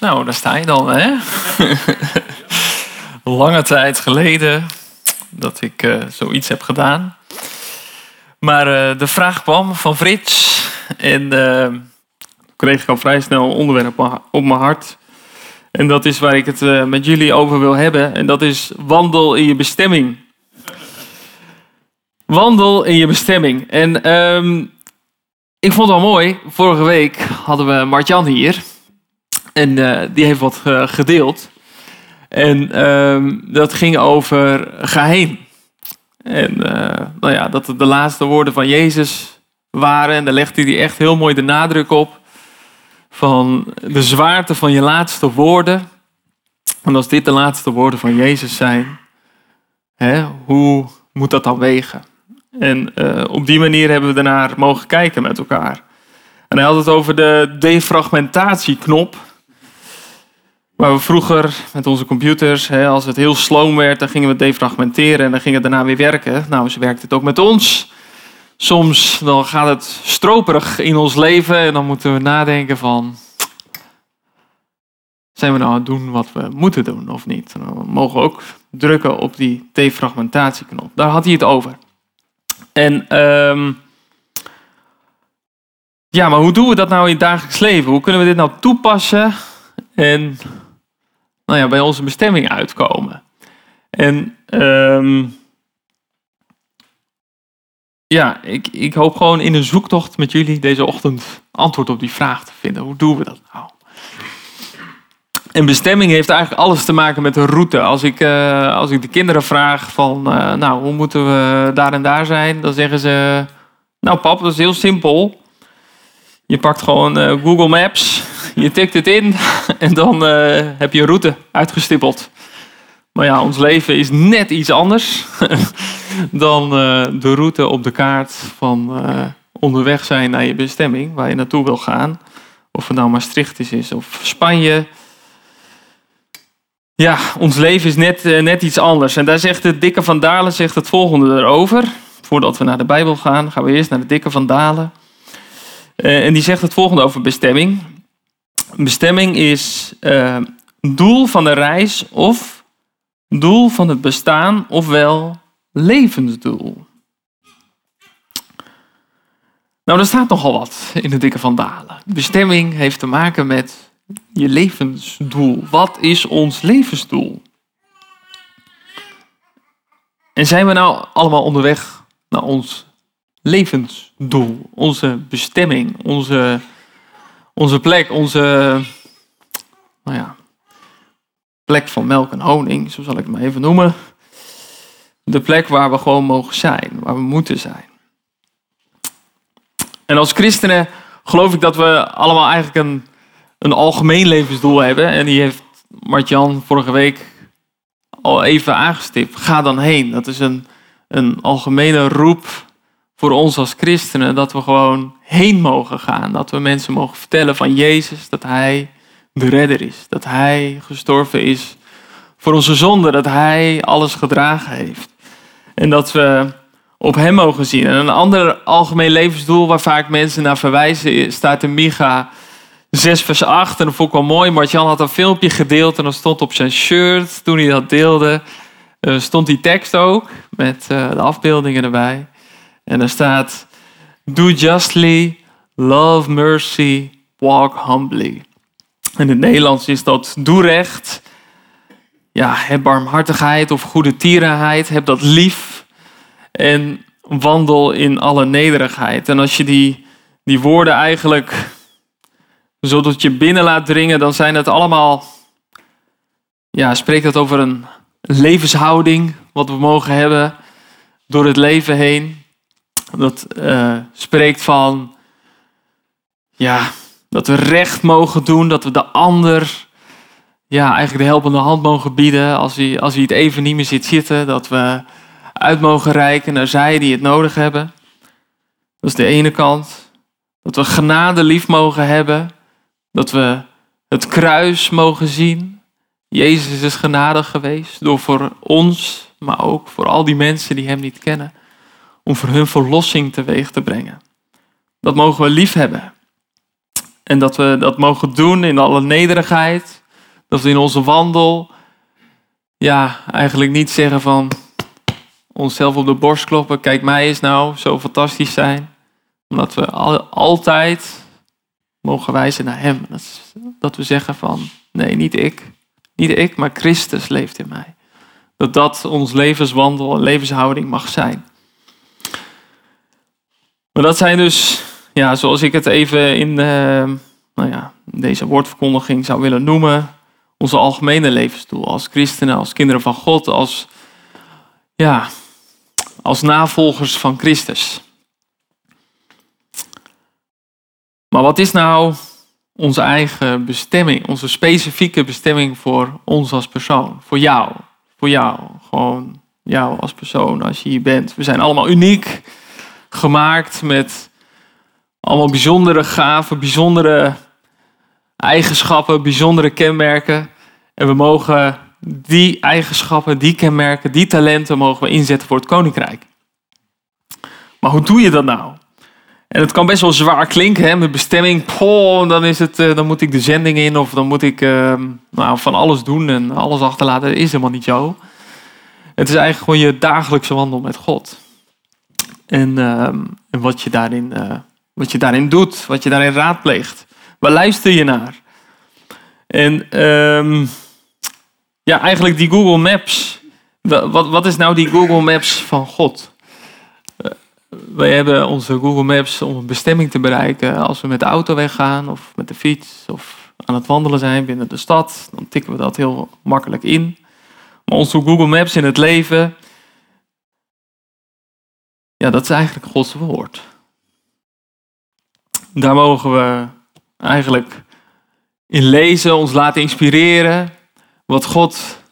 Nou, daar sta je dan, hè? Lange tijd geleden dat ik uh, zoiets heb gedaan. Maar uh, de vraag kwam van Frits en uh, kreeg ik al vrij snel een onderwerp op mijn hart. En dat is waar ik het met jullie over wil hebben. En dat is wandel in je bestemming. Wandel in je bestemming. En um, ik vond het wel mooi. Vorige week hadden we Martjan hier. En uh, die heeft wat uh, gedeeld. En uh, dat ging over ga heen. En uh, nou ja, dat de laatste woorden van Jezus waren. En daar legde hij echt heel mooi de nadruk op. Van de zwaarte van je laatste woorden. En als dit de laatste woorden van Jezus zijn. Hè, hoe moet dat dan wegen? En op die manier hebben we ernaar mogen kijken met elkaar. En hij had het over de defragmentatieknop. Waar we vroeger met onze computers, hè, als het heel sloom werd, dan gingen we defragmenteren en dan ging het daarna weer werken. Nou, zo werkt het ook met ons. Soms dan gaat het stroperig in ons leven en dan moeten we nadenken van... Zijn we nou aan het doen wat we moeten doen of niet? Mogen we ook drukken op die defragmentatieknop. Daar had hij het over. En um, ja, maar hoe doen we dat nou in het dagelijks leven? Hoe kunnen we dit nou toepassen en nou ja, bij onze bestemming uitkomen? En um, ja, ik, ik hoop gewoon in een zoektocht met jullie deze ochtend antwoord op die vraag te vinden. Hoe doen we dat nou? En bestemming heeft eigenlijk alles te maken met de route. Als ik, uh, als ik de kinderen vraag van, uh, nou, hoe moeten we daar en daar zijn? Dan zeggen ze, nou pap, dat is heel simpel. Je pakt gewoon uh, Google Maps, je tikt het in en dan heb je een route uitgestippeld. Maar ja, ons leven is net iets anders dan de route op de kaart van onderweg zijn naar je bestemming, waar je naartoe wil gaan. Of het nou Maastricht is of Spanje ja, ons leven is net, net iets anders. En daar zegt de dikke van Dalen zegt het volgende erover. Voordat we naar de Bijbel gaan, gaan we eerst naar de dikke van Dalen. En die zegt het volgende over bestemming. Bestemming is uh, doel van de reis of doel van het bestaan, ofwel levensdoel. Nou, er staat nogal wat in de dikke van Dalen. Bestemming heeft te maken met je levensdoel. Wat is ons levensdoel? En zijn we nou allemaal onderweg naar ons levensdoel, onze bestemming, onze, onze plek, onze nou ja, plek van melk en honing, zo zal ik het maar even noemen. De plek waar we gewoon mogen zijn, waar we moeten zijn. En als christenen geloof ik dat we allemaal eigenlijk een een algemeen levensdoel hebben. En die heeft Martjan vorige week al even aangestipt. Ga dan heen. Dat is een, een algemene roep voor ons als christenen. Dat we gewoon heen mogen gaan. Dat we mensen mogen vertellen van Jezus. Dat Hij de redder is. Dat Hij gestorven is voor onze zonde. Dat Hij alles gedragen heeft. En dat we op Hem mogen zien. En een ander algemeen levensdoel waar vaak mensen naar verwijzen staat in Micha 6 vers 8. En dat vond ik wel mooi. Martjan had een filmpje gedeeld en dat stond op zijn shirt toen hij dat deelde. Stond die tekst ook met uh, de afbeeldingen erbij. En daar staat: Do justly, love mercy, walk humbly. In het Nederlands is dat doe recht. Ja, heb barmhartigheid of goede tierenheid. Heb dat lief. En wandel in alle nederigheid. En als je die, die woorden eigenlijk zodat je binnen laat dringen, dan zijn het allemaal, ja, spreekt het over een levenshouding, wat we mogen hebben door het leven heen. Dat uh, spreekt van, ja, dat we recht mogen doen, dat we de ander, ja, eigenlijk de helpende hand mogen bieden als hij, als hij het even niet meer zit zitten, dat we uit mogen reiken naar zij die het nodig hebben. Dat is de ene kant. Dat we genade lief mogen hebben. Dat we het kruis mogen zien. Jezus is genadig geweest door voor ons, maar ook voor al die mensen die Hem niet kennen, om voor hun verlossing teweeg te brengen. Dat mogen we lief hebben. En dat we dat mogen doen in alle nederigheid. Dat we in onze wandel, ja, eigenlijk niet zeggen van onszelf op de borst kloppen. Kijk, mij is nou zo fantastisch zijn. Omdat we altijd mogen wijzen naar Hem. Dat, dat we zeggen van, nee, niet ik. Niet ik, maar Christus leeft in mij. Dat dat ons levenswandel en levenshouding mag zijn. Dat zijn dus, ja, zoals ik het even in, uh, nou ja, deze woordverkondiging zou willen noemen, onze algemene levensdoel als christenen, als kinderen van God, als, ja, als navolgers van Christus. Maar wat is nou onze eigen bestemming, onze specifieke bestemming voor ons als persoon, voor jou, voor jou, gewoon jou als persoon als je hier bent. We zijn allemaal uniek gemaakt met allemaal bijzondere gaven, bijzondere eigenschappen, bijzondere kenmerken. En we mogen die eigenschappen, die kenmerken, die talenten mogen we inzetten voor het koninkrijk. Maar hoe doe je dat nou? En het kan best wel zwaar klinken, hè, met bestemming. Poh, dan, is het, eh, dan moet ik de zending in of dan moet ik uh, nou, van alles doen en alles achterlaten. Dat is helemaal niet zo. Het is eigenlijk gewoon je dagelijkse wandel met God. En, ehm, en wat, je daarin, uh, wat je daarin doet, wat je daarin raadpleegt. Waar luister je naar? En ehm, ja, eigenlijk die Google Maps. Wat, wat is nou die Google Maps van God? wij hebben onze Google Maps om een bestemming te bereiken. Als we met de auto weggaan of met de fiets of aan het wandelen zijn binnen de stad, dan tikken we dat heel makkelijk in. Maar onze Google Maps in het leven, ja, dat is eigenlijk Gods woord. Daar mogen we eigenlijk in lezen, ons laten inspireren, wat God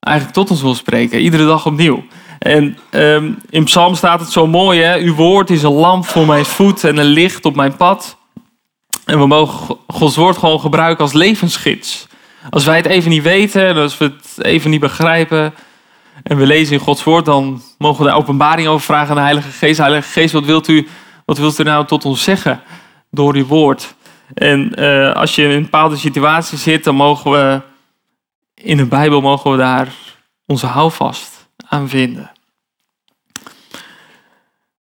eigenlijk tot ons wil spreken, iedere dag opnieuw. En um, in Psalm staat het zo mooi, hè? Uw woord is een lamp voor mijn voet en een licht op mijn pad. En we mogen Gods woord gewoon gebruiken als levensgids. Als wij het even niet weten, als we het even niet begrijpen en we lezen in Gods woord, dan mogen we daar openbaring over vragen aan de Heilige Geest. Heilige Geest, wat wilt u, wat wilt u nou tot ons zeggen door uw woord? En uh, als je in een bepaalde situatie zit, dan mogen we in de Bijbel mogen we daar onze houvast aan vinden.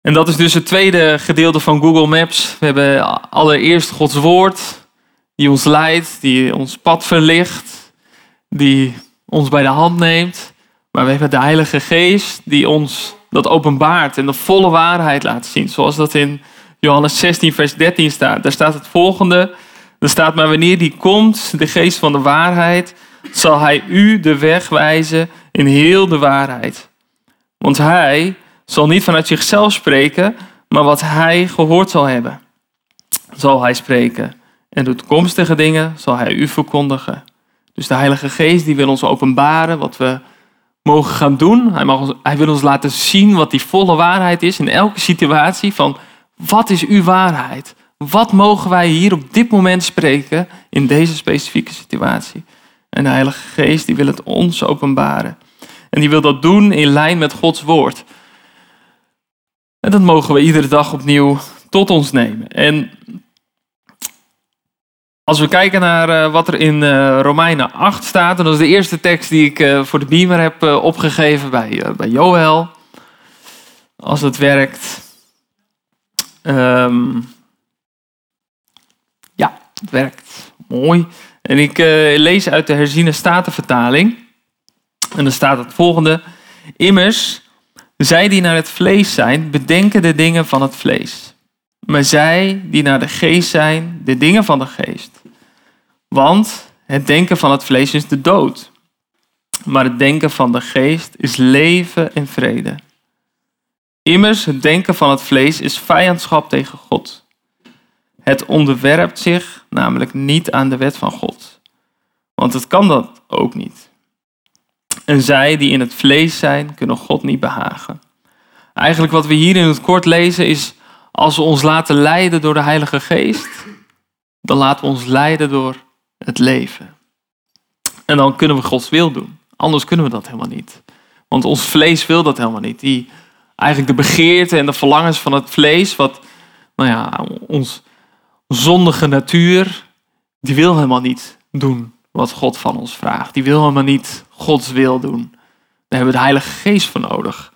En dat is dus het tweede gedeelte van Google Maps. We hebben allereerst Gods woord, die ons leidt, die ons pad verlicht, die ons bij de hand neemt. Maar we hebben de Heilige Geest, die ons dat openbaart en de volle waarheid laat zien. Zoals dat in Johannes 16, vers 13 staat. Daar staat het volgende. Er staat, maar wanneer die komt, de geest van de waarheid, zal hij u de weg wijzen in heel de waarheid. Want hij zal niet vanuit zichzelf spreken, maar wat hij gehoord zal hebben, zal hij spreken. En de toekomstige dingen zal hij u verkondigen. Dus de Heilige Geest die wil ons openbaren wat we mogen gaan doen. Hij, mag hij wil ons laten zien wat die volle waarheid is in elke situatie. Van wat is uw waarheid? Wat mogen wij hier op dit moment spreken in deze specifieke situatie? En de Heilige Geest die wil het ons openbaren. En die wil dat doen in lijn met Gods woord. En dat mogen we iedere dag opnieuw tot ons nemen. En als we kijken naar eh, wat er in uh, Romeinen 8 staat, en dat is de eerste tekst die ik uh, voor de beamer heb opgegeven bij, bij Joël. Als het werkt. Um, ja, het werkt. Mooi. En ik lees uit de herziene statenvertaling. En dan staat het volgende. Immers, zij die naar het vlees zijn, bedenken de dingen van het vlees. Maar zij die naar de geest zijn, de dingen van de geest. Want het denken van het vlees is de dood. Maar het denken van de geest is leven en vrede. Immers, het denken van het vlees is vijandschap tegen God. Het onderwerpt zich namelijk niet aan de wet van God. Want het kan dat ook niet. En zij die in het vlees zijn, kunnen God niet behagen. Eigenlijk wat we hier in het kort lezen is, als we ons laten leiden door de Heilige Geest, dan laten we ons leiden door het leven. En dan kunnen we Gods wil doen. Anders kunnen we dat helemaal niet. Want ons vlees wil dat helemaal niet. Die, eigenlijk de begeerte en de verlangens van het vlees, wat nou ja, ons, zondige natuur, die wil helemaal niet doen wat God van ons vraagt. Die wil helemaal niet Gods wil doen. Daar hebben we de Heilige Geest voor nodig.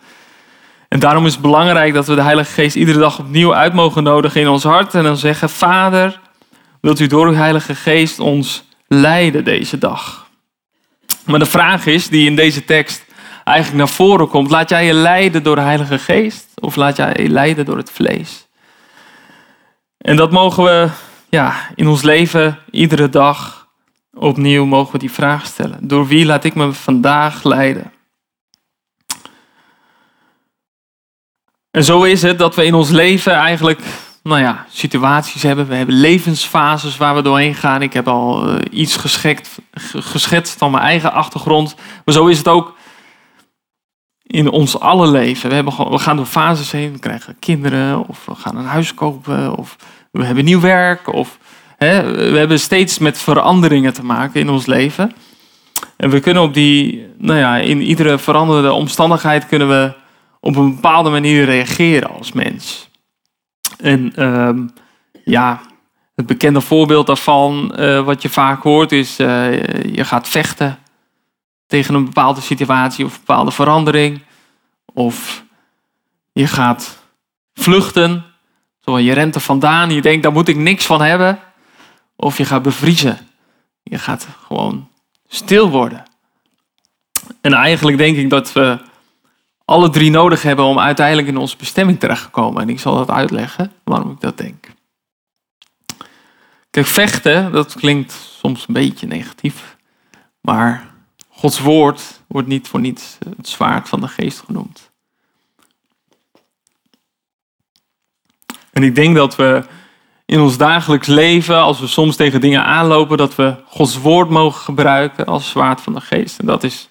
En daarom is het belangrijk dat we de Heilige Geest iedere dag opnieuw uit mogen nodigen in ons hart. En dan zeggen, Vader, wilt u door uw Heilige Geest ons leiden deze dag? Maar de vraag is, die in deze tekst eigenlijk naar voren komt, laat jij je leiden door de Heilige Geest? Of laat jij je leiden door het vlees? En dat mogen we ja, in ons leven iedere dag opnieuw mogen we die vraag stellen. Door wie laat ik me vandaag leiden? En zo is het dat we in ons leven eigenlijk nou ja, situaties hebben. We hebben levensfases waar we doorheen gaan. Ik heb al uh, iets geschetst, van mijn eigen achtergrond. Maar zo is het ook in ons alle leven. We, hebben, we gaan door fases heen. We krijgen kinderen of we gaan een huis kopen of we hebben nieuw werk. Of, hè, we hebben steeds met veranderingen te maken in ons leven. En we kunnen op die, nou ja, in iedere veranderende omstandigheid kunnen we op een bepaalde manier reageren als mens. En ehm, ja, het bekende voorbeeld daarvan, uh, wat je vaak hoort, is uh, je gaat vechten tegen een bepaalde situatie of een bepaalde verandering. Of je gaat vluchten, zo je rent er vandaan, je denkt daar moet ik niks van hebben. Of je gaat bevriezen. Je gaat gewoon stil worden. En eigenlijk denk ik dat we alle drie nodig hebben om uiteindelijk in onze bestemming terecht te komen. En ik zal dat uitleggen waarom ik dat denk. Kijk, vechten, dat klinkt soms een beetje negatief. Maar Gods woord wordt niet voor niets het zwaard van de geest genoemd. En ik denk dat we in ons dagelijks leven, als we soms tegen dingen aanlopen, dat we Gods woord mogen gebruiken als zwaard van de geest. En dat is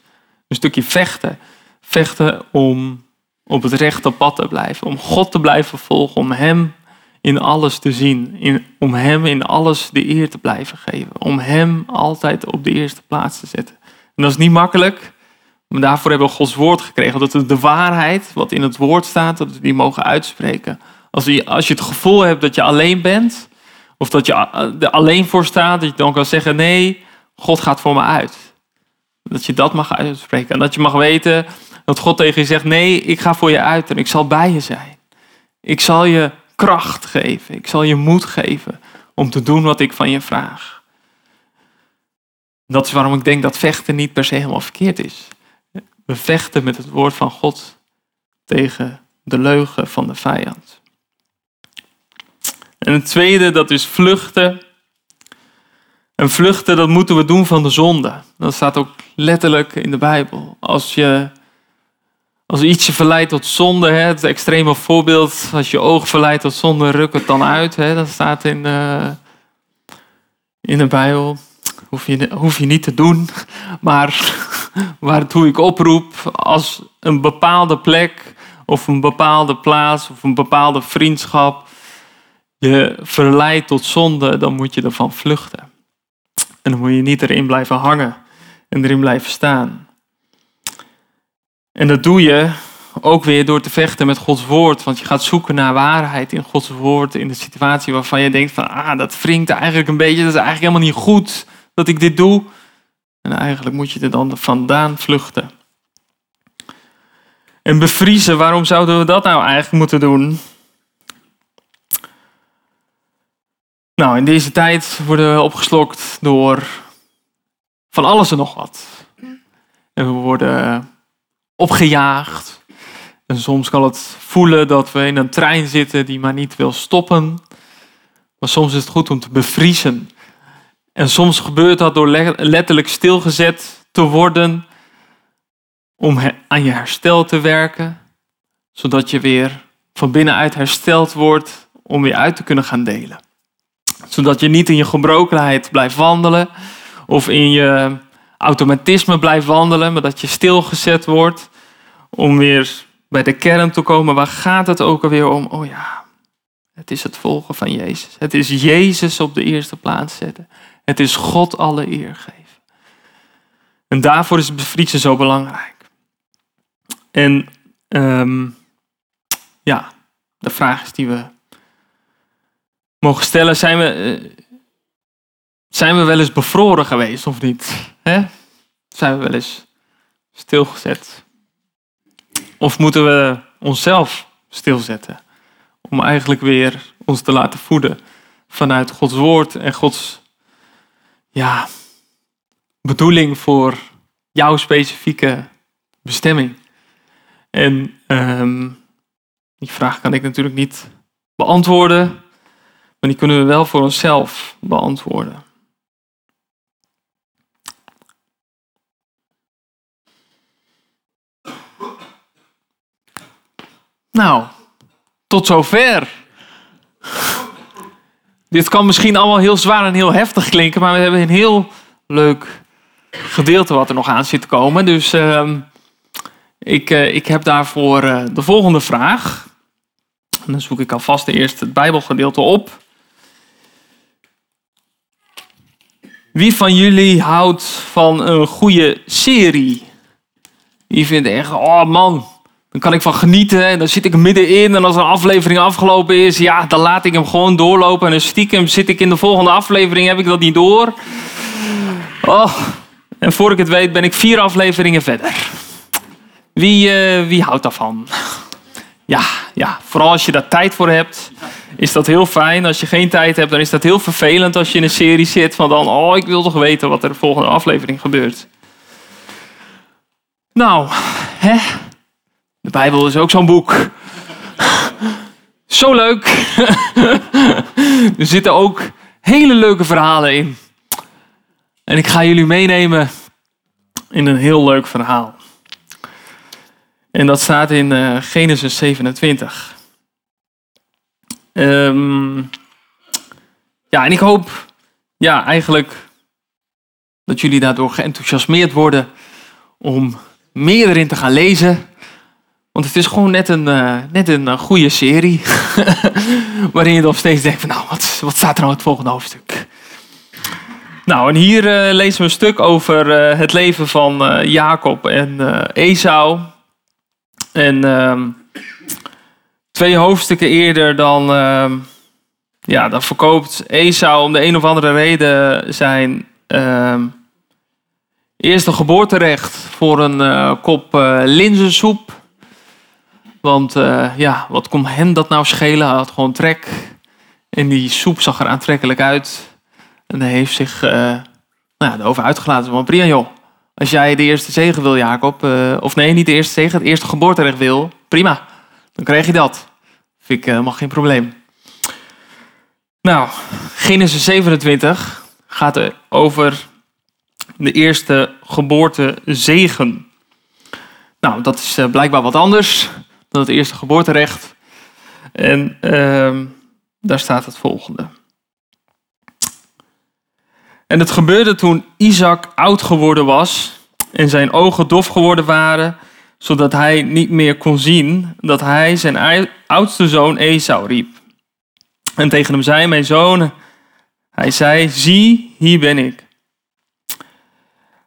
een stukje vechten vechten om op het rechte pad te blijven. Om God te blijven volgen. Om Hem in alles te zien. In, om Hem in alles de eer te blijven geven. Om Hem altijd op de eerste plaats te zetten. En dat is niet makkelijk. Maar daarvoor hebben we Gods woord gekregen. Dat we de waarheid, wat in het woord staat, dat we die mogen uitspreken. Als je, als je het gevoel hebt dat je alleen bent. Of dat je er alleen voor staat. Dat je dan kan zeggen, nee, God gaat voor me uit. Dat je dat mag uitspreken. En dat je mag weten dat God tegen je zegt: Nee, ik ga voor je uit en ik zal bij je zijn. Ik zal je kracht geven. Ik zal je moed geven om te doen wat ik van je vraag. Dat is waarom ik denk dat vechten niet per se helemaal verkeerd is. We vechten met het woord van God tegen de leugen van de vijand. En het tweede, dat is vluchten. En vluchten, dat moeten we doen van de zonde. Dat staat ook letterlijk in de Bijbel. Als je als iets je verleidt tot zonde, hè, het extreme voorbeeld, als je oog verleidt tot zonde, ruk het dan uit. Hè, dat staat in de, in de Bijbel. Hoef je, hoef je niet te doen. Maar waartoe ik oproep, als een bepaalde plek of een bepaalde plaats of een bepaalde vriendschap je verleidt tot zonde, dan moet je ervan vluchten. En dan moet je niet erin blijven hangen en erin blijven staan. En dat doe je ook weer door te vechten met Gods woord. Want je gaat zoeken naar waarheid in Gods woord. In de situatie waarvan je denkt van, ah, dat wringt eigenlijk een beetje. Dat is eigenlijk helemaal niet goed dat ik dit doe. En eigenlijk moet je er dan vandaan vluchten. En bevriezen, waarom zouden we dat nou eigenlijk moeten doen? Nou, in deze tijd worden we opgeslokt door van alles en nog wat. En we worden opgejaagd. En soms kan het voelen dat we in een trein zitten die maar niet wil stoppen. Maar soms is het goed om te bevriezen. En soms gebeurt dat door letterlijk stilgezet te worden om aan je herstel te werken, zodat je weer van binnenuit hersteld wordt om weer uit te kunnen gaan delen. Zodat je niet in je gebrokenheid blijft wandelen of in je automatisme blijft wandelen, maar dat je stilgezet wordt om weer bij de kern te komen. Waar gaat het ook alweer om? Oh ja, het is het volgen van Jezus. Het is Jezus op de eerste plaats zetten. Het is God alle eer geven. En daarvoor is bevriezen zo belangrijk. En um, ja, de vraag is die we mogen stellen. Zijn we, eh, zijn we wel eens bevroren geweest of niet? Zijn we wel eens stilgezet? Of moeten we onszelf stilzetten? Om eigenlijk weer ons te laten voeden vanuit Gods woord en Gods ja, bedoeling voor jouw specifieke bestemming. En ehm, die vraag kan ik natuurlijk niet beantwoorden, maar die kunnen we wel voor onszelf beantwoorden. Nou, tot zover. Dit kan misschien allemaal heel zwaar en heel heftig klinken, maar we hebben een heel leuk gedeelte wat er nog aan zit te komen. Dus ehm, ik, uh, ik heb daarvoor uh, de volgende vraag. Dan zoek ik alvast eerst het Bijbelgedeelte op. Wie van jullie houdt van een goede serie? Wie vindt echt, oh man, dan kan ik van genieten en dan zit ik middenin. En als een aflevering afgelopen is, ja, dan laat ik hem gewoon doorlopen. En dan stiekem zit ik in de volgende aflevering, heb ik dat niet door. Oh, en voor ik het weet ben ik vier afleveringen verder. Wie, uh, wie houdt daarvan? Ja, ja, vooral als je daar tijd voor hebt, is dat heel fijn. Als je geen tijd hebt, dan is dat heel vervelend als je in een serie zit van dan, oh, ik wil toch weten wat er de volgende aflevering gebeurt. Nou, hè? De Bijbel is ook zo'n boek. Zo leuk. er zitten ook hele leuke verhalen in. En ik ga jullie meenemen in een heel leuk verhaal. En dat staat in uh, Genesis 27. Um, ja, en ik hoop ja, eigenlijk dat jullie daardoor geenthousiasmeerd worden om meer erin te gaan lezen. Want het is gewoon net een, uh, net een uh, goede serie. waarin je dan steeds denkt van nou, wat, wat staat er nou het volgende hoofdstuk? Nou, en hier uh, lezen we een stuk over het leven van Jacob en Esau. En ehm, twee hoofdstukken eerder dan, ehm, ja, dan verkoopt Esau om de een of andere reden zijn ehm, eerste geboorterecht voor een kop linzensoep. Want uh, ja, wat kon hem dat nou schelen? Hij had gewoon trek. En die soep zag er aantrekkelijk uit. En hij heeft zich nou ja, erover uitgelaten. Want prima joh, als jij de eerste zegen wil, Jacob, uh, of nee, niet de eerste zegen, het eerste geboorterecht wil, prima. Dan krijg je dat. Vind ik helemaal geen probleem. Nou, Genesis 27 gaat er over de eerste geboortezegen. Nou, dat is blijkbaar wat anders dan het eerste geboorterecht. En uh, daar staat het volgende. En het gebeurde toen Isaac oud geworden was en zijn ogen dof geworden waren, zodat hij niet meer kon zien, dat hij zijn oudste zoon Esau riep. En tegen hem zei, mijn zoon, hij zei, zie, hier ben ik.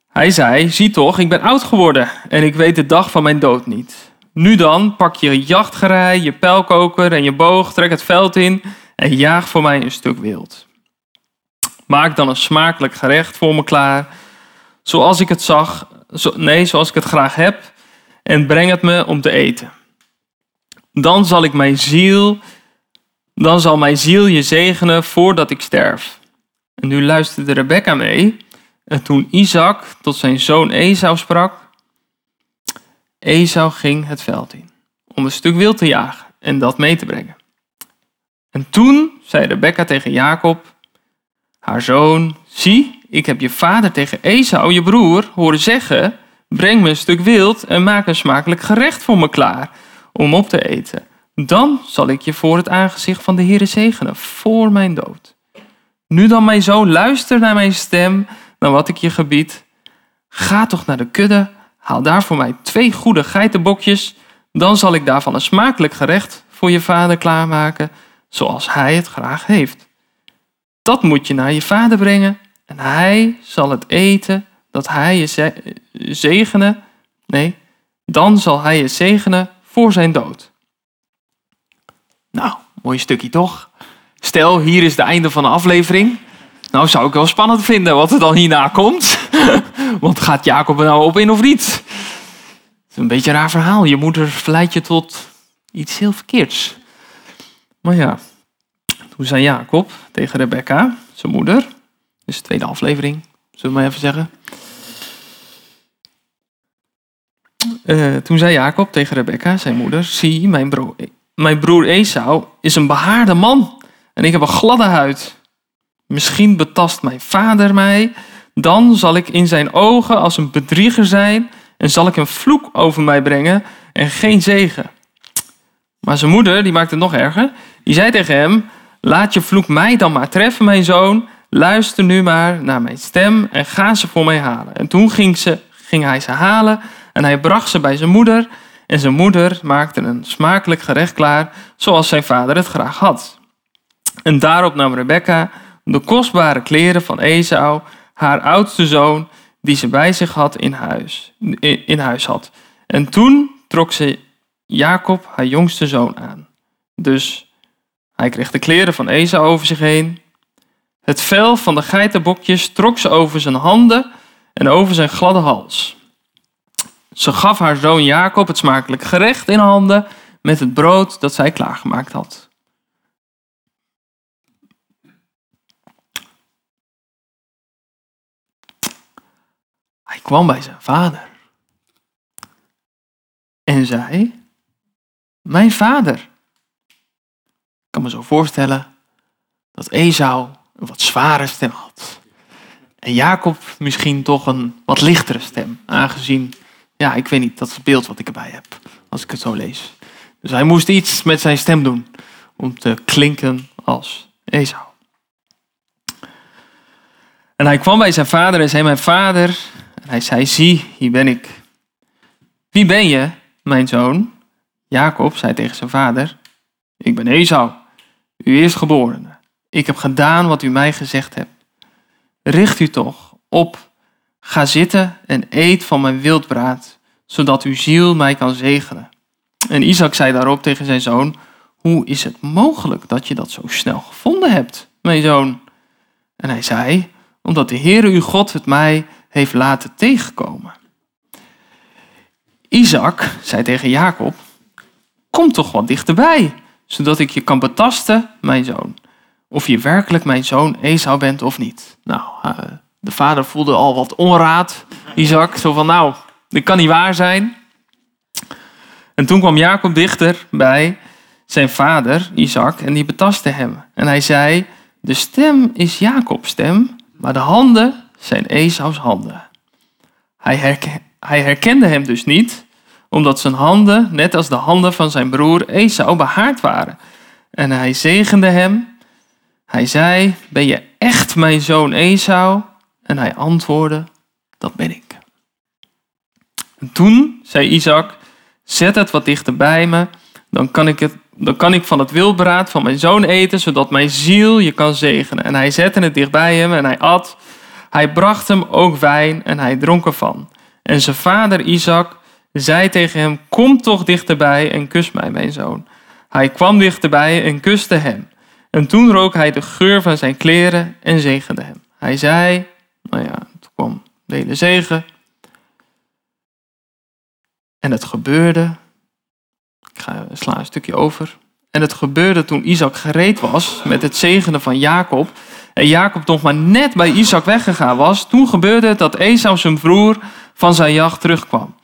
Hij zei, zie toch, ik ben oud geworden en ik weet de dag van mijn dood niet. Nu dan, pak je jachtgerij, je pijlkoker en je boog, trek het veld in en jaag voor mij een stuk wild. Maak dan een smakelijk gerecht voor me klaar, zoals ik het zag, nee, zoals ik het graag heb, en breng het me om te eten. Dan zal ik mijn ziel, dan zal mijn ziel je zegenen voordat ik sterf. En nu luisterde Rebecca mee. En toen Isaac tot zijn zoon Esau sprak, Esau ging het veld in om een stuk wild te jagen en dat mee te brengen. En toen zei Rebecca tegen Jacob, haar zoon, zie, ik heb je vader tegen Esau, je broer, horen zeggen, breng me een stuk wild en maak een smakelijk gerecht voor me klaar om op te eten. Dan zal ik je voor het aangezicht van de Heere zegenen, voor mijn dood. Nu dan, mijn zoon, luister naar mijn stem, naar wat ik je gebied. Ga toch naar de kudde, haal daar voor mij twee goede geitenbokjes, dan zal ik daarvan een smakelijk gerecht voor je vader klaarmaken, zoals hij het graag heeft. Dat moet je naar je vader brengen en hij zal het eten dat hij je zegenen. Nee, dan zal hij je zegenen voor zijn dood. Nou, mooi stukje toch? Stel, hier is het einde van de aflevering. Nou, zou ik wel spannend vinden wat er dan hierna komt. Want gaat Jacob er nou op in of niet? Het is een beetje raar verhaal. Je moeder verleidt je tot iets heel verkeerds. Maar ja, toen zei Jacob tegen Rebecca, zijn moeder, dus de tweede aflevering, zullen we maar even zeggen. Uh, toen zei Jacob tegen Rebecca, zijn moeder, zie, mijn, mijn broer Esau is een behaarde man en ik heb een gladde huid. Misschien betast mijn vader mij, dan zal ik in zijn ogen als een bedrieger zijn en zal ik een vloek over mij brengen en geen zegen. Maar zijn moeder, die maakte het nog erger, die zei tegen hem, laat je vloek mij dan maar treffen, mijn zoon, luister nu maar naar mijn stem en ga ze voor mij halen. En toen ging, ze, ging hij ze halen en hij bracht ze bij zijn moeder en zijn moeder maakte een smakelijk gerecht klaar, zoals zijn vader het graag had. En daarop nam Rebecca de kostbare kleren van Esau, haar oudste zoon, die ze bij zich had in huis, in huis had. En toen trok ze Jacob, haar jongste zoon, aan. Dus hij kreeg de kleren van Esau over zich heen. Het vel van de geitenbokjes trok ze over zijn handen en over zijn gladde hals. Ze gaf haar zoon Jacob het smakelijk gerecht in handen met het brood dat zij klaargemaakt had. Hij kwam bij zijn vader en zei: Mijn vader. Ik kan me zo voorstellen dat Esau een wat zware stem had. En Jacob misschien toch een wat lichtere stem, aangezien ja, ik weet niet, dat is het beeld wat ik erbij heb, als ik het zo lees. Dus hij moest iets met zijn stem doen om te klinken als Esau. En hij kwam bij zijn vader en zei, mijn vader, en hij zei, zie, hier ben ik. Wie ben je, mijn zoon? Jacob zei tegen zijn vader, ik ben Esau, uw eerstgeborene. Ik heb gedaan wat u mij gezegd hebt. Richt u toch op Ga zitten en eet van mijn wildbraad, zodat uw ziel mij kan zegenen. En Isaac zei daarop tegen zijn zoon: Hoe is het mogelijk dat je dat zo snel gevonden hebt, mijn zoon? En hij zei: Omdat de Heere uw God het mij heeft laten tegenkomen. Isaac zei tegen Jacob: Kom toch wat dichterbij, zodat ik je kan betasten, mijn zoon. Of je werkelijk mijn zoon Esau bent of niet. Nou, uh, de vader voelde al wat onraad, Isaac. Zo van, nou, dit kan niet waar zijn. En toen kwam Jacob dichter bij zijn vader, Isaac, en die betastte hem. En hij zei, de stem is Jacobs stem, maar de handen zijn Esaus handen. Hij, herkende hem dus niet, omdat zijn handen, net als de handen van zijn broer Esau, behaard waren. En hij zegende hem. Hij zei, ben je echt mijn zoon Esau? En hij antwoordde, dat ben ik. En toen zei Isaac, zet het wat dichter bij me, dan kan ik, het, dan kan ik van het wildbraad van mijn zoon eten, zodat mijn ziel je kan zegenen. En hij zette het dicht bij hem en hij at. Hij bracht hem ook wijn en hij dronk ervan. En zijn vader Isaac zei tegen hem, kom toch dichterbij en kus mij, mijn zoon. Hij kwam dichterbij en kuste hem. En toen rook hij de geur van zijn kleren en zegende hem. Hij zei, nou ja, toen kwam de hele zegen. En het gebeurde. Ik ga sla een stukje over. En het gebeurde toen Isaac gereed was met het zegenen van Jacob. En Jacob nog maar net bij Isaac weggegaan was. Toen gebeurde het dat Esau zijn broer van zijn jacht terugkwam.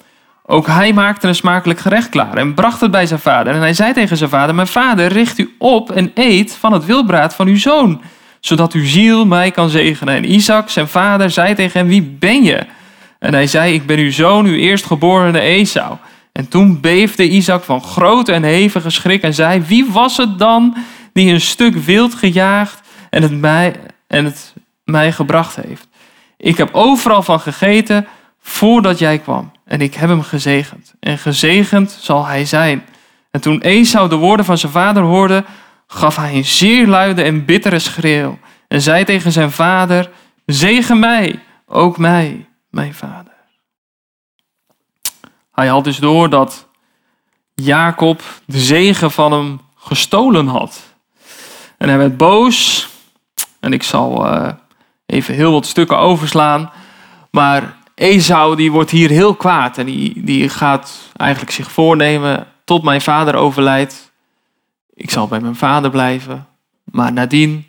Ook hij maakte een smakelijk gerecht klaar en bracht het bij zijn vader. En hij zei tegen zijn vader: Mijn vader, richt u op en eet van het wildbraad van uw zoon zodat uw ziel mij kan zegenen. En Isaac, zijn vader, zei tegen hem, wie ben je? En hij zei, ik ben uw zoon, uw eerstgeborene Esau. En toen beefde Isaac van grote en hevige schrik en zei, wie was het dan die een stuk wild gejaagd en het mij, en het mij gebracht heeft? Ik heb overal van gegeten voordat jij kwam. En ik heb hem gezegend. En gezegend zal hij zijn. En toen Esau de woorden van zijn vader hoorde, gaf hij een zeer luide en bittere schreeuw en zei tegen zijn vader, zegen mij, ook mij, mijn vader. Hij had dus door dat Jacob de zegen van hem gestolen had. En hij werd boos. En ik zal uh, even heel wat stukken overslaan. Maar Esau die wordt hier heel kwaad. En die, die gaat eigenlijk zich voornemen tot mijn vader overlijdt. Ik zal bij mijn vader blijven. Maar nadien,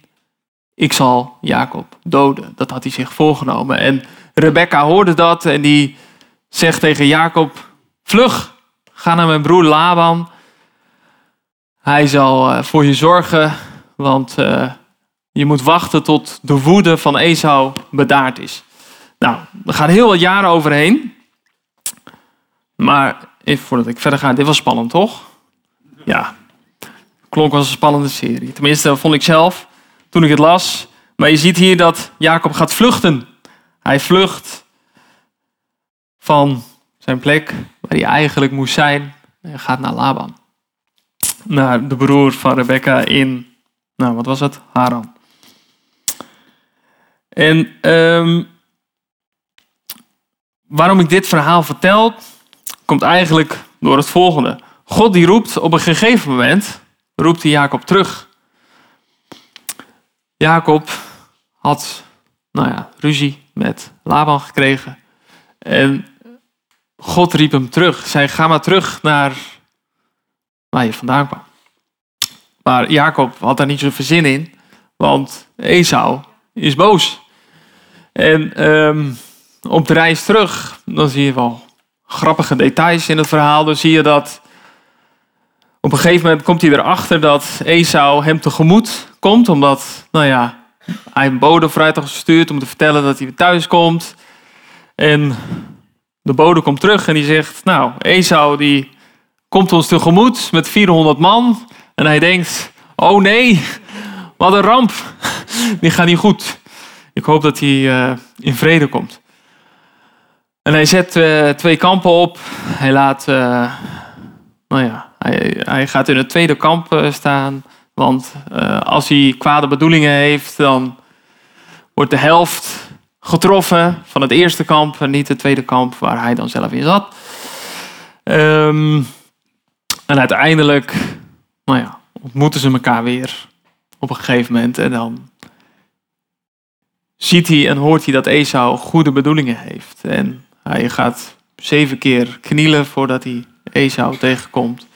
ik zal Jacob doden. Dat had hij zich voorgenomen. En Rebecca hoorde dat en die zegt tegen Jacob: Vlug, ga naar mijn broer Laban. Hij zal eh, voor je zorgen, want uh, je moet wachten tot de woede van Esau bedaard is. Nou, er gaan heel wat jaren overheen. Maar even voordat ik verder ga, dit was spannend toch? Ja, klonk als een spannende serie. Tenminste, vond ik zelf toen ik het las. Maar je ziet hier dat Jacob gaat vluchten. Hij vlucht van zijn plek waar hij eigenlijk moest zijn. En gaat naar Laban. Naar de broer van Rebecca in, nou wat was het? Haran. En um, waarom ik dit verhaal vertel, komt eigenlijk door het volgende. God die roept op een gegeven moment, roept hij Jacob terug. Jacob had, nou ja, ruzie met Laban gekregen. En God riep hem terug. Zei, ga maar terug naar waar je vandaan kwam. Maar Jacob had daar niet zoveel zin in, want Esau is boos. En um, op de reis terug, dan zie je wel grappige details in het verhaal. Dan zie je dat op een gegeven moment komt hij erachter dat Esau hem tegemoet komt. Omdat, nou ja, hij een bode vooruit had gestuurd om te vertellen dat hij weer thuis komt. En de bode komt terug en die zegt, nou, Esau die komt ons tegemoet met 400 man. En hij denkt, oh nee, wat een ramp. Die gaat niet goed. Ik hoop dat hij uh, in vrede komt. En hij zet uh, twee kampen op. Hij laat, uh, nou ja, hij, gaat in het tweede kamp staan. Want als hij kwade bedoelingen heeft, dan wordt de helft getroffen van het eerste kamp en niet het tweede kamp waar hij dan zelf in zat. Um, en uiteindelijk, nou ja, ontmoeten ze elkaar weer op een gegeven moment. En dan ziet hij en hoort hij dat Esau goede bedoelingen heeft. En hij gaat zeven keer knielen voordat hij Esau tegenkomt.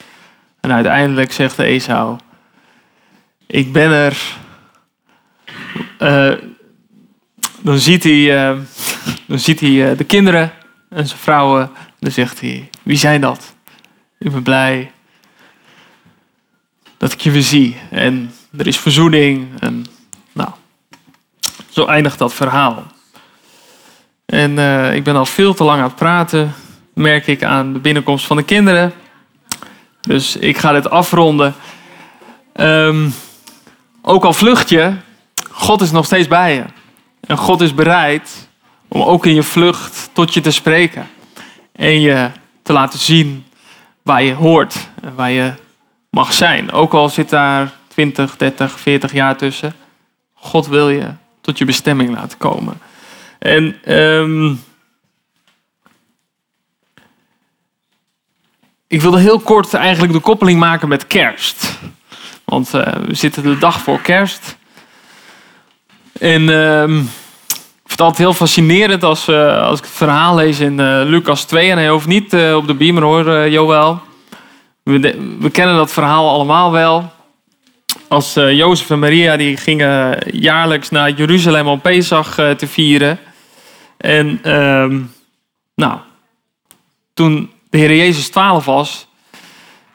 En uiteindelijk zegt Esau: Ik ben er. Uh, dan ziet hij, uh, dan ziet hij uh, de kinderen en zijn vrouwen. Dan zegt hij: Wie zijn dat? Ik ben blij dat ik je weer zie. En er is verzoening. En zo eindigt dat verhaal. En uh, ik ben al veel te lang aan het praten, merk ik aan de binnenkomst van de kinderen. Dus ik ga dit afronden. Um, ook al vlucht je, God is nog steeds bij je. En God is bereid om ook in je vlucht tot je te spreken. En je te laten zien waar je hoort en waar je mag zijn. Ook al zit daar 20, 30, 40 jaar tussen. God wil je tot je bestemming laten komen. En um, ik wilde heel kort eigenlijk de koppeling maken met kerst. Want uh, we zitten de dag voor kerst. En um, ik vind het altijd heel fascinerend als, uh, als ik het verhaal lees in uh, Lucas 2. En hij hoeft niet op de beamer hoor, Joël. We, we, kennen dat verhaal allemaal wel. Als Jozef en Maria die gingen jaarlijks naar Jeruzalem om Pesach te vieren. En uh, nou, toen de Heer Jezus 12 was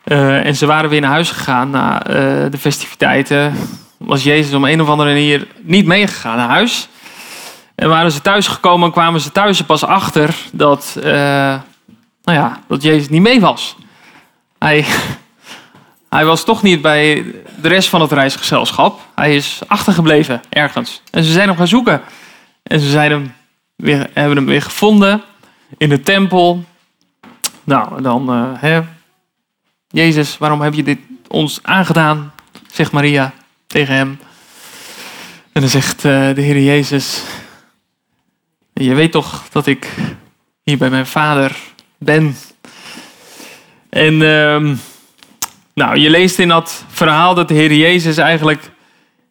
uh, en ze waren weer naar huis gegaan na uh, de festiviteiten, was Jezus om een of andere manier niet meegegaan naar huis. En waren ze thuis gekomen, kwamen ze thuis pas achter dat, uh, nou ja, dat Jezus niet mee was. Hij, hij was toch niet bij de rest van het reisgezelschap. Hij is achtergebleven ergens. En ze zijn hem gaan zoeken. En ze zeiden we hebben hem weer gevonden in de tempel. Nou, dan, uh, hè, Jezus, waarom heb je dit ons aangedaan? Zegt Maria tegen hem. En dan zegt uh, de Heer Jezus, je weet toch dat ik hier bij mijn vader ben. En uh, nou, je leest in dat verhaal dat de Heer Jezus eigenlijk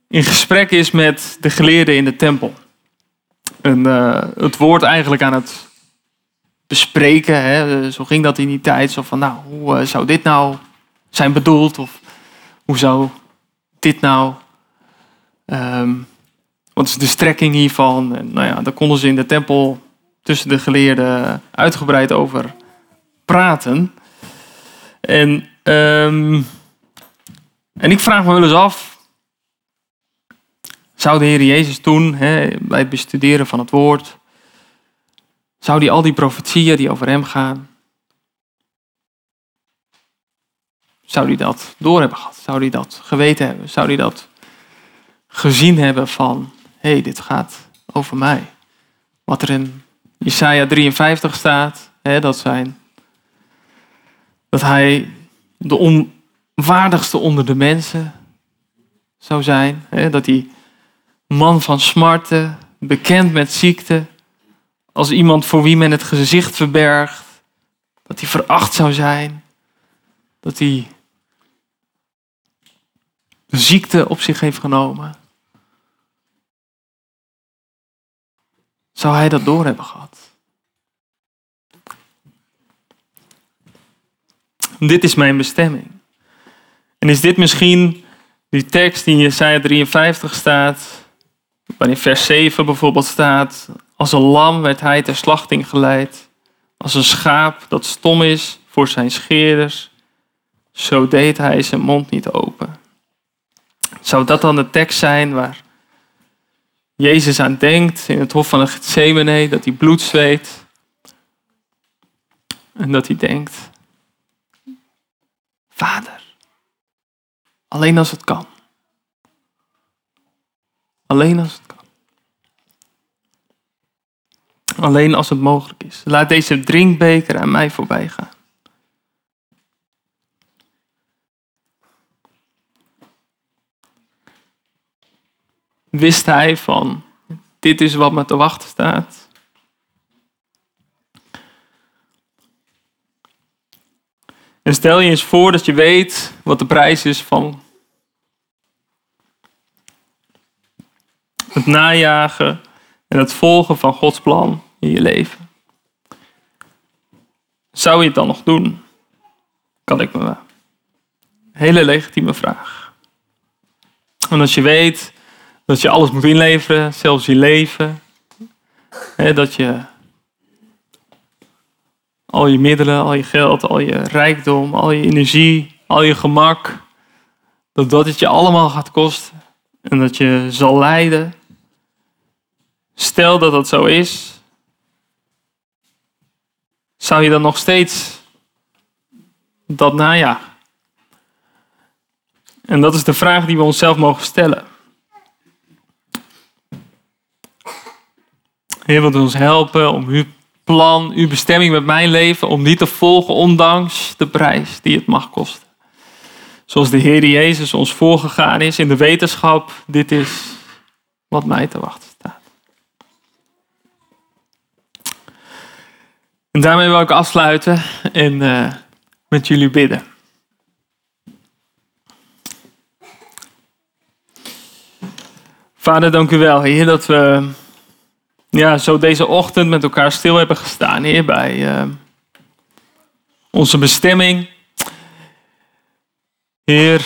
in gesprek is met de geleerden in de tempel. En uh, het woord eigenlijk aan het bespreken. Hè? Zo ging dat in die tijd. Zo van, nou, hoe uh, zou dit nou zijn bedoeld? Of hoe zou dit nou... Um, wat is de strekking hiervan? En, nou ja, daar konden ze in de tempel tussen de geleerden uitgebreid over praten. En, um, en ik vraag me wel eens af, zou de Heer Jezus toen, hè, bij het bestuderen van het woord, zou hij al die profetieën die over hem gaan, zou hij dat door hebben gehad? Zou hij dat geweten hebben? Zou hij dat gezien hebben van, hé, hey, dit gaat over mij? Wat er in Jesaja 53 staat, hè, dat zijn dat hij de onwaardigste onder de mensen zou zijn. Hè? Dat hij man van smarten, bekend met ziekte, als iemand voor wie men het gezicht verbergt. Dat hij veracht zou zijn. Dat hij de ziekte op zich heeft genomen. Zou hij dat door hebben gehad? Dit is mijn bestemming. En is dit misschien die tekst die in Jesaja 53 staat, waarin vers 7 bijvoorbeeld staat, als een lam werd hij ter slachting geleid, als een schaap dat stom is voor zijn scheerders, zo deed hij zijn mond niet open. Zou dat dan de tekst zijn waar Jezus aan denkt in het hof van de Gethsemane, dat hij bloed zweet en dat hij denkt, Vader. Alleen als het kan. Alleen als het kan. Alleen als het mogelijk is. Laat deze drinkbeker aan mij voorbij gaan. Wist hij van, dit is wat me te wachten staat. En stel je eens voor dat je weet wat de prijs is van het najagen en het volgen van Gods plan in je leven. Zou je het dan nog doen? Kan ik me Hele legitieme vraag. En als je weet dat je alles moet inleveren, zelfs je leven, dat je al je middelen, al je geld, al je rijkdom, al je energie, al je gemak. Dat dat het je allemaal gaat kosten. En dat je zal lijden. Stel dat dat zo is. Zou je dan nog steeds dat najagen? En dat is de vraag die we onszelf mogen stellen. Heer wilt ons helpen om u plan, uw bestemming met mijn leven, om die te volgen ondanks de prijs die het mag kosten. Zoals de Heer Jezus ons voorgegaan is in de wetenschap, dit is wat mij te wachten staat. En daarmee wil ik afsluiten en uh, met jullie bidden. Vader, dank u wel, Heer, dat we ja, zo deze ochtend met elkaar stil hebben gestaan, Heer, bij uh, onze bestemming. Heer,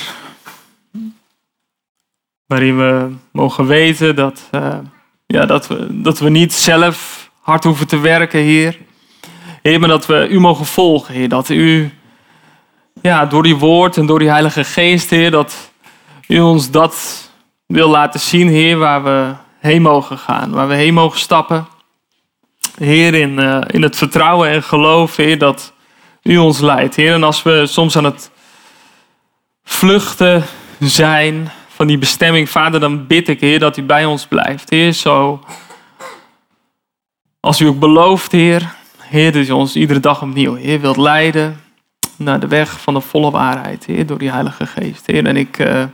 waarin we mogen weten dat, uh, ja, dat, we, dat we niet zelf hard hoeven te werken, Heer. Heer, maar dat we U mogen volgen, Heer. Dat U ja, door die woord en door die Heilige Geest, Heer, dat U ons dat wil laten zien, Heer, waar we heen mogen gaan, waar we heen mogen stappen. Heer, in, uh, in het vertrouwen en geloof, Heer, dat U ons leidt. Heer, en als we soms aan het vluchten zijn van die bestemming, Vader, dan bid ik, Heer, dat U bij ons blijft. Heer, zo als U ook belooft, Heer, Heer, dat U ons iedere dag opnieuw, Heer, wilt leiden naar de weg van de volle waarheid, Heer, door die Heilige Geest. Heer, en ik uh,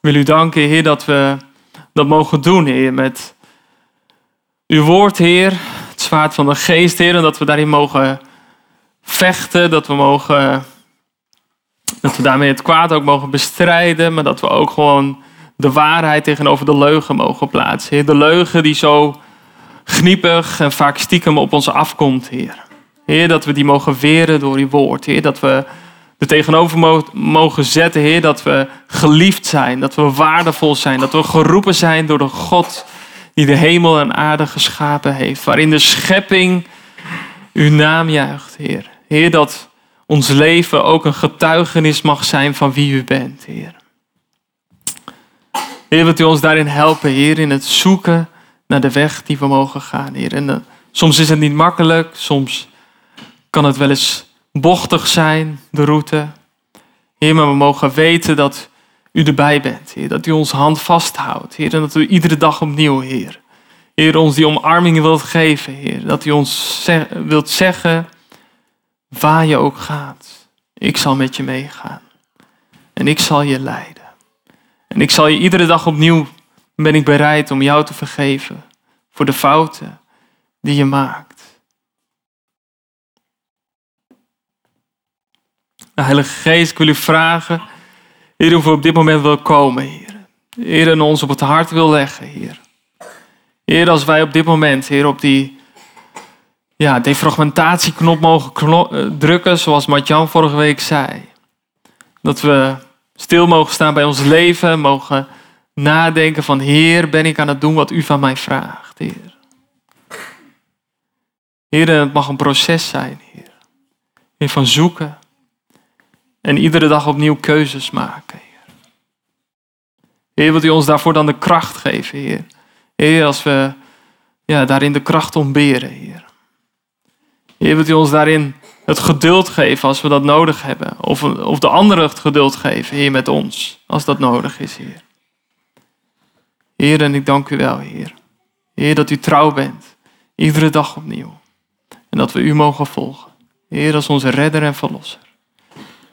wil U danken, Heer, dat we dat mogen doen, Heer, met uw woord, Heer, het zwaard van de geest, Heer, en dat we daarin mogen vechten, dat we mogen, dat we daarmee het kwaad ook mogen bestrijden, maar dat we ook gewoon de waarheid tegenover de leugen mogen plaatsen. Heer, de leugen die zo gniepig en vaak stiekem op ons afkomt, Heer. Heer, dat we die mogen weren door uw woord. Heer, dat we er tegenover mogen zetten, Heer, dat we geliefd zijn, dat we waardevol zijn, dat we geroepen zijn door de God die de hemel en aarde geschapen heeft, waarin de schepping uw naam juicht, Heer. Heer, dat ons leven ook een getuigenis mag zijn van wie u bent, Heer. Heer, wilt u ons daarin helpen, Heer, in het zoeken naar de weg die we mogen gaan, Heer. En uh, soms is het niet makkelijk, soms kan het wel eens bochtig zijn, de route. Heer, maar we mogen weten dat u erbij bent, Heer. Dat u onze hand vasthoudt, Heer. En dat u iedere dag opnieuw, Heer. Heer, ons die omarming wilt geven, Heer. Dat u ons wilt zeggen, waar je ook gaat. Ik zal met je meegaan. En ik zal je leiden. En ik zal je iedere dag opnieuw, ben ik bereid om jou te vergeven. Voor de fouten die je maakt. Heilige Geest, ik wil u vragen, Heer, of u op dit moment wil komen, Heer. Heer, ons op het hart wil leggen, Heer. Heer, als wij op dit moment, Heer, op die ja, defragmentatieknop mogen eh, drukken, zoals Matjan vorige week zei. Dat we stil mogen staan bij ons leven, mogen nadenken van, Heer, ben ik aan het doen wat u van mij vraagt, Heer. Heer, het mag een proces zijn, Heer. Heer, van zoeken, en iedere dag opnieuw keuzes maken, Heer. Heer, wilt u ons daarvoor dan de kracht geven, Heer. Heer, als we ja, daarin de kracht ontberen, Heer. Heer, wilt u ons daarin het geduld geven als we dat nodig hebben. Of, of de anderen het geduld geven, Heer, met ons, als dat nodig is, Heer. Heer, en ik dank u wel, Heer. Heer, dat u trouw bent, iedere dag opnieuw. En dat we u mogen volgen. Heer, als onze redder en verlosser.